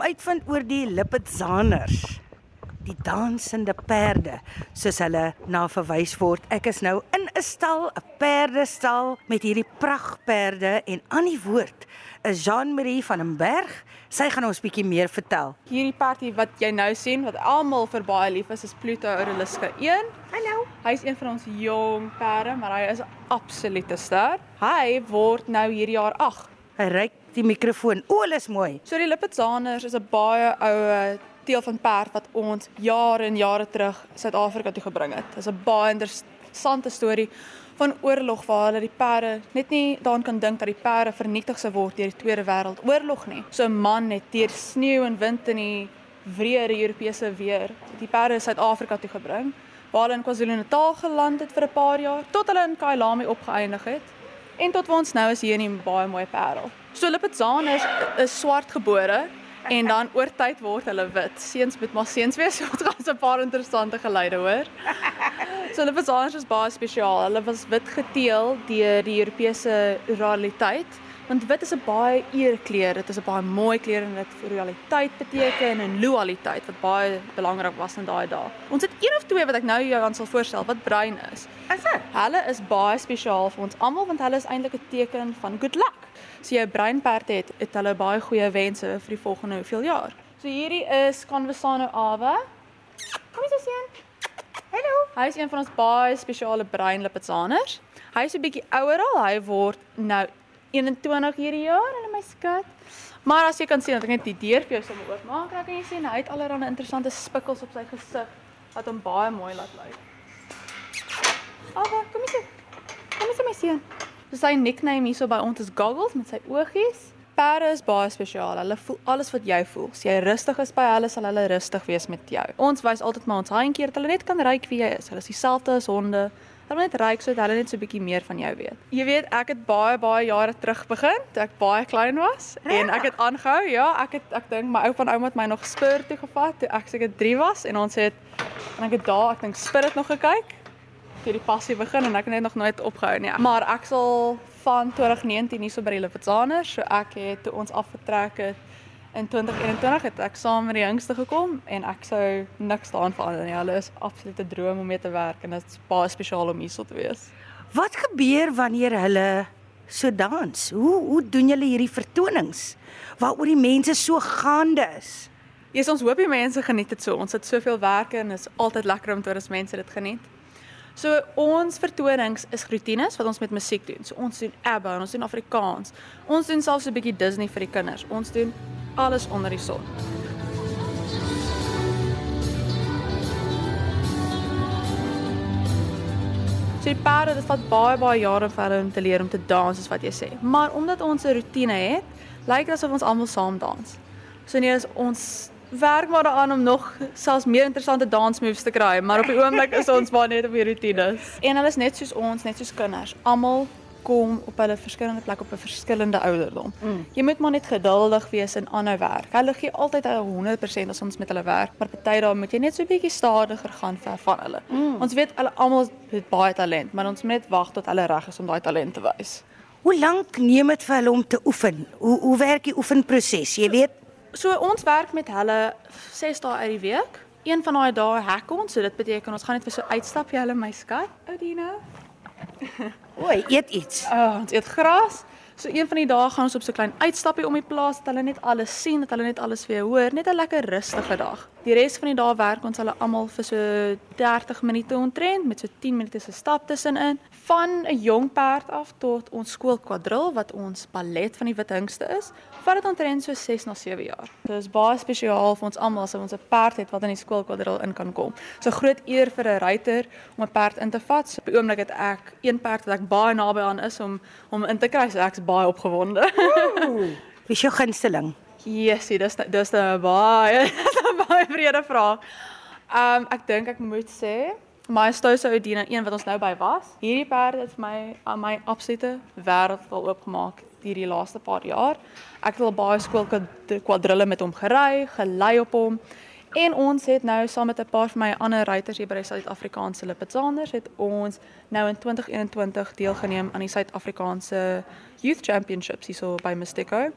kom uitvind oor die Lippetzaners. Die dansende perde, soos hulle na verwys word. Ek is nou in 'n stal, 'n perdestal met hierdie pragtperde en aan die woord is Jean-Marie van den Berg. Sy gaan ons bietjie meer vertel. Hierdie party wat jy nou sien wat almal vir baie lief is, is Pluto Aureliska 1. Hallo. Hy's een van ons jong perde, maar hy is 'n absolute ster. Hy word nou hierdie jaar 8. Hy ryk die mikrofoon. O, hulle is mooi. So die Lippetzaners is 'n baie oue deel van perd wat ons jare en jare terug Suid-Afrika toe gebring het. Dit is 'n baie interessante storie van oorlog waar hulle die perde net nie daaraan kan dink dat die perde vernietig sou word deur die Tweede Wêreldoorlog nie. So 'n man het deur sneeu en wind in die wrede Europese weer die perde Suid-Afrika toe gebring waar hulle in KwaZulu-Natal geland het vir 'n paar jaar tot hulle in Kailami opgeëindig het en tot waar ons nou is hier in die baie mooi Parel. So Lippetzane is, is swart gebore en dan oor tyd word hulle wit. Seuns moet maar seuns wees. Ons gaan 'n paar interessante geluide hoor. So Lippetzane is baie spesiaal. Hulle was wit geteel deur die Europese ruraliteit want wit is 'n baie eerkleur. Dit is 'n baie mooi kleur en dit royaliteit beteken en loyaliteit wat baie belangrik was in daai dae. Ons het een of twee wat ek nou jou aan sal voorstel wat bruin is. Is dit? Hulle is baie spesiaal vir ons almal want hulle is eintlik 'n teken van good luck. 'n bruin perd het, het hulle baie goeie wense vir die volgende hoeveel jaar. So hierdie is Conversano Ave. Kom eens sien. Hallo. Hy is een van ons baie spesiale bruin Lippetzaners. Hy is 'n bietjie ouer al. Hy word nou 21 hierdie jaar en my skat. Maar as jy kan sien dat ek net die deur vir jou sommer oopmaak, dan kan jy sien hy het allerlei interessante spikkels op sy gesig wat hom baie mooi laat lyk. Ava, kom hier. Kom hier my seun. So sy nickname hierso by ons is Goggles met sy oogies. Perde is baie spesiaal. Hulle voel alles wat jy voel. As jy rustig is by hulle, sal hulle rustig wees met jou. Ons wys altyd maar ons handjie dat hulle net kan ruik wie jy is. Hulle is dieselfde as honde. Hulle net ruik sodat hulle net so 'n bietjie meer van jou weet. Jy weet, ek het baie baie jare terug begin, toe ek baie klein was en ek het aangehou. Ja, ek het ek dink my ou van ouma het my nog spur toe gevat toe ek seker 3 was en ons het en ek het daar, ek dink spur het nog gekyk toe die passie begin en ek het net nog nooit opgehou nie. Maar ek sal van 2019 hierso by die Lippetzaners, so ek het toe ons afgetrek het in 2021 het ek saam met die jongste gekom en ek sou niks daaraan verander nie. Hulle is absolute droom om mee te werk en dit is baie spesiaal om hierso te wees. Wat gebeur wanneer hulle so dans? Hoe hoe doen julle hierdie vertonings waaroor die mense so gaande is? Ja, ons hoop die mense geniet dit so. Ons het soveel werk en is altyd lekker om te hoor as mense dit geniet. So ons vertonings is rotines wat ons met musiek doen. So ons doen ABBA, ons doen Afrikaans. Ons doen selfs 'n bietjie Disney vir die kinders. Ons doen alles onder die son. So die perde, dit vat baie baie jare vir hulle om te leer om te dans, soos wat jy sê. Maar omdat ons 'n rotine het, lyk dit asof ons almal saam dans. So nee, is ons werk maar daaraan om nog selfs meer interessante dansmoves te kry, maar op die oomblik is ons maar net op die rotines. En hulle is net soos ons, net soos kinders. Almal kom op hulle verskillende plekke op 'n verskillende ouderdom. Mm. Jy moet maar net geduldig wees en aanhou werk. Hulle gee altyd 100% as ons met hulle werk, maar party dae moet jy net so 'n bietjie stadiger gaan ver van hulle. Mm. Ons weet hulle almal het baie talent, maar ons moet net wag tot hulle reg is om daai talent te wys. Hoe lank neem dit vir hulle om te oefen? Hoe hoe werk die oefenproses? Jy weet, So ons werk met hulle 6 dae uit die week. Een van daai dae hack ons, so dit beteken ons gaan net vir so uitstapjie hulle my skat, Oudina. oei, eet iets. Uh, ons eet gras. So een van die dae gaan ons op so 'n klein uitstappie om die plaas dat hulle net alles sien, dat hulle net alles weer hoor, net 'n lekker rustige dag. Die res van die dae werk ons hulle almal vir so 30 minute ontrent met so 10 minute se stap tussenin, van 'n jong perd af tot ons skoolkwadril wat ons ballet van die wit hingste is, vat dit ontrent so 6 na 7 jaar. Dit is baie spesiaal vir ons almal as ons 'n perd het wat in die skoolkwadril in kan kom. So groot eer vir 'n ruiter om 'n perd in te vat. So op die oomblik het ek een perd wat ek baie naby aan is om om in te kry. So ek's baie opgewonde. Wie is jou gunsteling? Yesie, dis dis 'n baie baie vrede vraag. Um ek dink ek moet sê my Stouse Odina, een wat ons nou by was. Hierdie perd het vir my my absolute wêreld al oopgemaak hierdie laaste paar jaar. Ek het al baie skool kwadrille met hom gery, gelei op hom. En ons het nou saam met 'n paar van my ander ruiters hier by Suid-Afrikaanse Lippetzaners het ons nou in 2021 deelgeneem aan die Suid-Afrikaanse Youth Championships hierso by Mystico.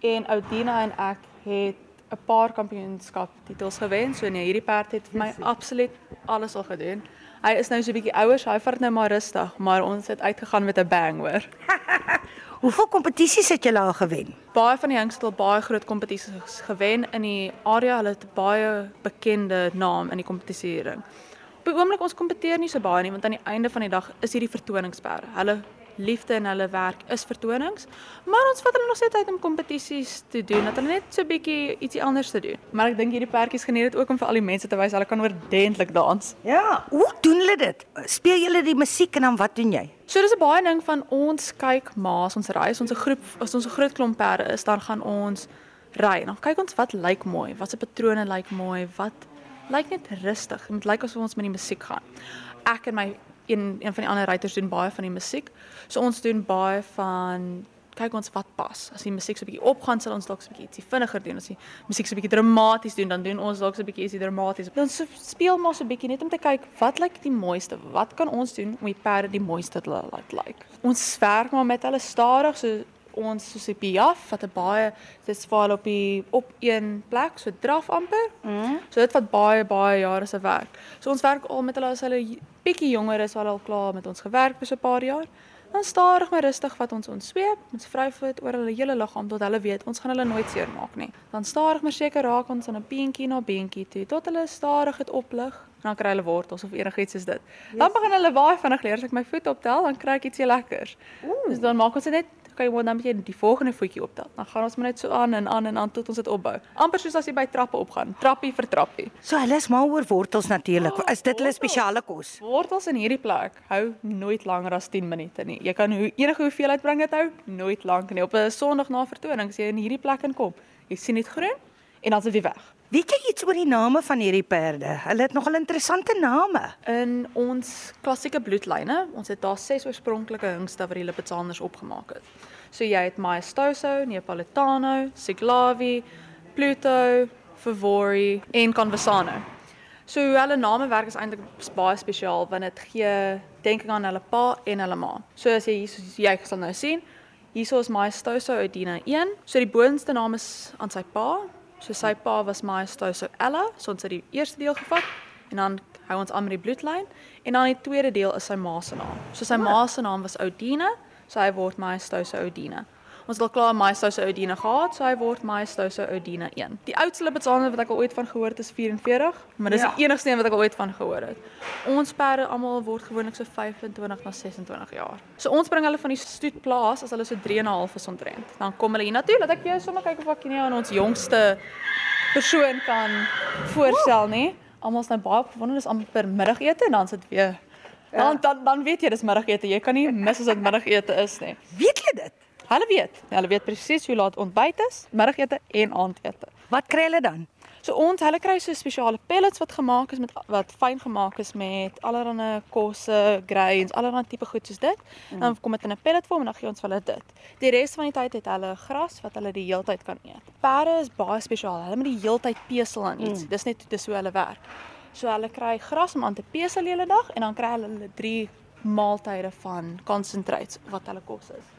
En Oudina en ek het 'n paar kampioenskap titels gewen. So nee, hierdie perd het vir my absoluut alles al gedoen. Hy is nou so 'n bietjie ouer, so hy vat nou maar rustig, maar ons het uitgegaan met 'n bang hoor. Hoeveel kompetisies het julle al gewen? Baie van die jongste het baie groot kompetisies gewen in die area. Hulle het baie bekende naam in die kompetisiering. Op die oomblik ons kompeteer nie so baie nie, want aan die einde van die dag is hierdie vertoningsperde. Hulle liefde in hulle werk is vertonings, maar ons vat hulle nog steeds uit om kompetisies te doen, dat hulle net so bietjie ietsie anders te doen. Maar ek dink hierdie perdjies geniet dit ook om vir al die mense te wys hulle kan oordentlik dans. Ja, hoe doen hulle dit? Speel julle die musiek en dan wat doen jy? So dis 'n baie ding van ons kyk maas, ons ry, as ons 'n groep as ons 'n groot klomp perde is, dan gaan ons ry. Dan kyk ons wat lyk mooi, watse patrone lyk mooi, wat lyk net rustig. Dit moet lyk asof ons met die musiek gaan. Ek en my een een van die ander ruiters doen baie van die musiek. So ons doen baie van kyk ons wat pas. As die musiek so 'n bietjie opgaan, sal ons dalk so 'n bietjie ietsie vinniger doen. As die musiek so 'n bietjie dramaties doen, dan doen ons dalk so 'n bietjie ietsie dramaties. Dan so, speel maar so 'n bietjie net om te kyk wat lyk die mooiste. Wat kan ons doen om die perde die mooiste te laat lyk? Ons werk maar met hulle stadig so ons soos die Piaf wat 'n baie dit val op die op een plek so draf amper. Mm. So dit vat baie baie jare se werk. So ons werk al met hulle as hulle bietjie jonger is, al al klaar met ons gewerk vir so 'n paar jaar. Dan stadig maar rustig wat ons ons sweep, ons vryvoet oor hulle hele liggaam tot hulle weet ons gaan hulle nooit seermaak nie. Dan stadig maar seker raak ons aan 'n beentjie na beentjie toe tot hulle stadig het oplig. Dan kry hulle wortels of enigiets soos dit. Dan begin hulle baie vinnig leer as ek my voet optel, dan kry ek ietsie lekkers. Ooh. Dus dan maak ons dit net kan jy dan net die volgende voetjie optel. Dan gaan ons maar net so aan en aan en aan tot ons dit opbou. Amper soos as jy by trappe opgaan, trappie vir trappie. So hulle is mal oor wortels natuurlik. Is dit hulle spesiale kos? Wortels in hierdie plek hou nooit langer as 10 minute nie. Jy kan hoe enige hoeveelheid bring dit hou nooit lank nie. Op 'n Sondag na vertoning as jy in hierdie plek inkom, jy sien dit groen en dan is dit weg. Weet jy iets oor die name van hierdie perde? Hulle het nogal interessante name. In ons klassieke bloedlyne, ons het daar ses oorspronklike hingste wat die Lipizaners opgemaak het. So jy het Maestoso, Neapolitano, Siglavi, Pluto, Favori en Conversano. So hulle name werk is eintlik baie spesiaal want dit gee denking aan hulle pa en hulle ma. So as jy hier jy sal nou sien, hierso is Maestoso Odina 1. So die boonste naam is aan sy pa, So sy pa was Maestoso Ella, so ons het die eerste deel gevat en dan hou ons aan met die bloedlyn en dan die tweede deel is sy ma se naam. So sy ma se naam was Odine, so hy word Maestoso Odine. Ons het al klaar Maestoso Odine gehad, so hy word Maestoso Odine 1. Die oudste Lipizzaner wat ek al ooit van gehoor het is 44, maar dis ja. die enigste een wat ek al ooit van gehoor het. Ons perde almal word gewoonlik so 25 na 26 jaar. So ons bring hulle van die stoetplaas as hulle so 3 en 'n half is ontrent. Dan kom hulle hier natuurlik dat ek jou sommer kyk of ek nie aan ons jongste persoon kan voorstel nie. Almal is nou baie opgewonde, dis amper middagete en dan sit weer ja. dan, dan dan weet jy dis middagete. Jy kan nie mis as dit middagete is nie. Weet jy dit? Hulle weet. Hulle weet presies hoe laat ontbyt is, middagete en aandete. Wat kry hulle dan? So ons hulle kry so spesiale pellets wat gemaak is met wat fyn gemaak is met allerlei kosse, grains, allerlei tipe goed soos dit. Mm. Dan kom dit in 'n pellet vorm en dan gee ons hulle dit. Die res van die tyd het hulle gras wat hulle die heeltyd kan eet. Perde is baie spesiaal. Hulle moet die heeltyd pesel aan iets. Mm. Dis net dis hoe hulle werk. So hulle kry gras om aan te pesel hele dag en dan kry hulle drie maaltye van concentrates wat hulle kos is.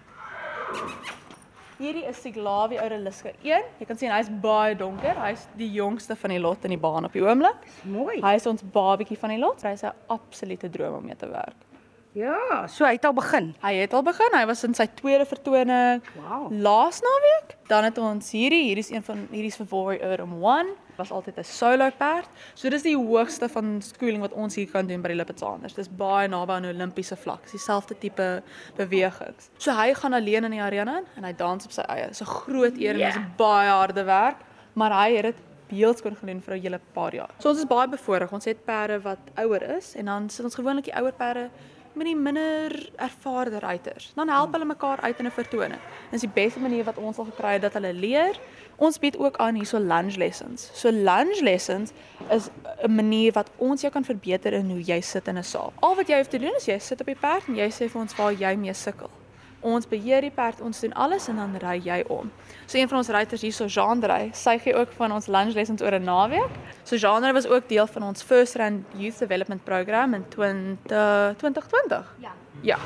Hierdie is Siglavi Aureliska 1. Jy kan sien hy's baie donker. Hy's die jongste van die lot in die baan op die oomblik. Mooi. Hy is ons babatjie van die lot. Hy's 'n absolute droom om mee te werk. Ja, so hy het al begin. Hy het al begin. Hy was in sy tweede vertoning. Wow. Laas naweek. Dan het ons hierdie, hierdie is een van hierdie is vir Vory Urban 1 was altyd 'n solo perd. So dis die hoogste van skooling wat ons hier kan doen by die Lipizaners. Dis baie naby aan 'n Olimpiese vlak. Dis dieselfde tipe bewegings. So hy gaan alleen in die arena en hy dans op sy eie. Dis 'n groot eer en yeah. dis baie harde werk, maar hy het dit beeldskoon gedoen vir 'n hele paar jaar. So ons is baie bevoorreg. Ons het perde wat ouer is en dan sit ons gewoonlik die ouer perde met die minder ervare ruiters. Dan help hulle mekaar uit in 'n vertoning. Dis die beste manier wat ons al gekry het dat hulle leer. Ons bied ook aan hierso lunge lessons. So lunge lessons is 'n manier wat ons jou kan verbeter in hoe jy sit in 'n saal. Al wat jy hoef te doen is jy sit op die perd en jy sê vir ons waar jy mee sukkel. Ons beheer die perd, ons doen alles en dan ry jy om. So een van ons ruiters hierso Jean ry, sy gee ook van ons lunge lessons oor 'n naweek. So Jean was ook deel van ons First Run Youth Development Program in 20 2020. Ja. Ja.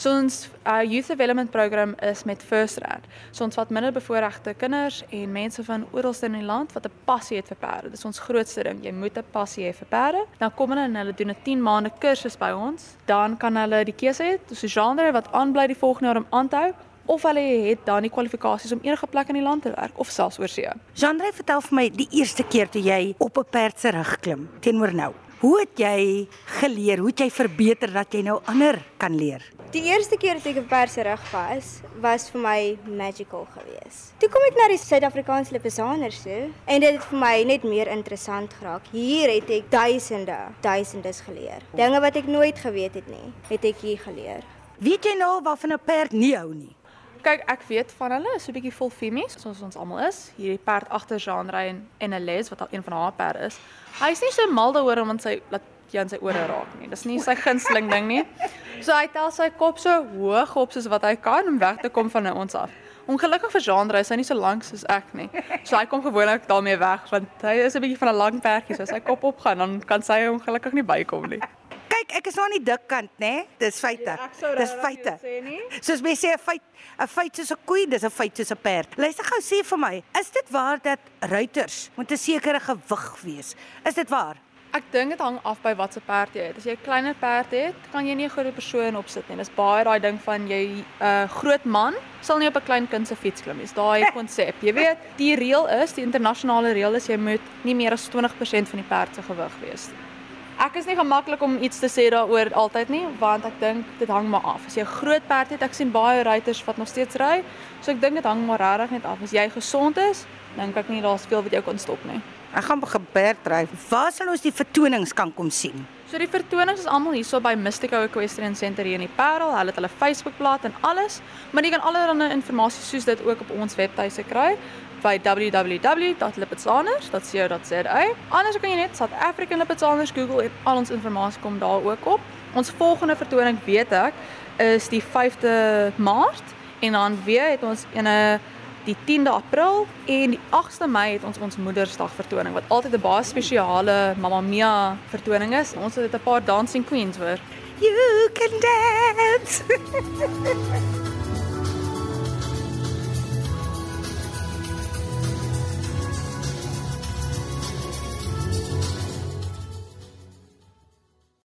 So ons uh, youth development program is met First Rand. So ons vat minderbevoorregte kinders en mense van oral in die land wat 'n passie het vir perde. Dis ons grootste ding. Jy moet 'n passie hê vir perde. Dan kom hulle en hulle doen 'n 10 maande kursus by ons. Dan kan hulle die keuse hê, so 'n genre wat aanbly die volgende jaar om aan te hou of hulle het dan die kwalifikasies om enige plek in die land te werk of selfs oor see. Jean-André vertel vir my die eerste keer toe jy op 'n perd se rug klim teenoor nou. Hoe het jy geleer? Hoe het jy verbeter dat jy nou ander kan leer? Die eerste keer dat ek op perd se rug was, was vir my magical geweest. Toe kom ek na die Suid-Afrikaanse Lippesaners toe en dit het vir my net meer interessant geraak. Hier het ek duisende, duisendes geleer. Dinge wat ek nooit geweet het nie, het ek hier geleer. Weet jy nou waarvan 'n perd nie hou nie? Kyk, ek weet van hulle, so 'n bietjie vol femies, soos ons almal is. Hierdie perd agter Jean Ray en en 'n les wat al een van haar perde is. Hy's nie so mal daaroor om aan sy laat jy aan sy ore raak nie. Dis nie sy gunsteling ding nie. So hy tel sy kop so hoog op soos wat hy kan om weg te kom van ons af. Ongelukkig vir Jean hy is nie so lank soos ek nie. So hy kom gewoonlik daarmee weg want hy is 'n bietjie van 'n lang perdjie, so as sy kop opgaan dan kan sy ongelukkig nie bykom nie. Kyk, ek is nou aan die dik kant, né? Dis feite. Ja, ek Dis feite. Soos mense sê 'n feit, 'n feit soos 'n koei, dis 'n feit soos 'n perd. Luister gou sê vir my, is dit waar dat ruiters moet 'n sekere gewig wees? Is dit waar? Ek dink dit hang af by wat se perd jy het. As jy 'n kleiner perd het, kan jy nie 'n groot persoon opsit nie. Dis baie daai ding van jy 'n uh, groot man sal nie op 'n klein kind se fiets klim nie. Dis daai konsep. Jy weet, die reël is, die internasionale reël is jy moet nie meer as 20% van die perd se gewig wees nie. Ek is nie gemaklik om iets te sê daaroor altyd nie, want ek dink dit hang maar af. As jy 'n groot perd het, ek sien baie ruiters wat nog steeds ry, so ek dink dit hang maar regtig net af. As jy gesond is, dink ek nie daar's veel wat jou kan stop nie. Ek gaan begin perd ry. Waar sal ons die vertonings kan kom sien? So die vertonings is almal hierso by Mystico Equestrian Centre hier in die Parel. Hulle het hulle Facebookblad en alles, maar jy kan allerlei inligting soos dit ook op ons webtuise kry by www.lippetzaners.co.za. Anders kan jy net South African Lippetzaners Google en al ons inligting kom daar ook op. Ons volgende vertoning weet ek is die 5de Maart en dan weer het ons 'n die 10de April en die 8de Mei het ons ons Moedersdag vertoning wat altyd 'n baie spesiale Mamma Mia vertoning is. Ons het 'n paar dancing queens hoor. You can dance.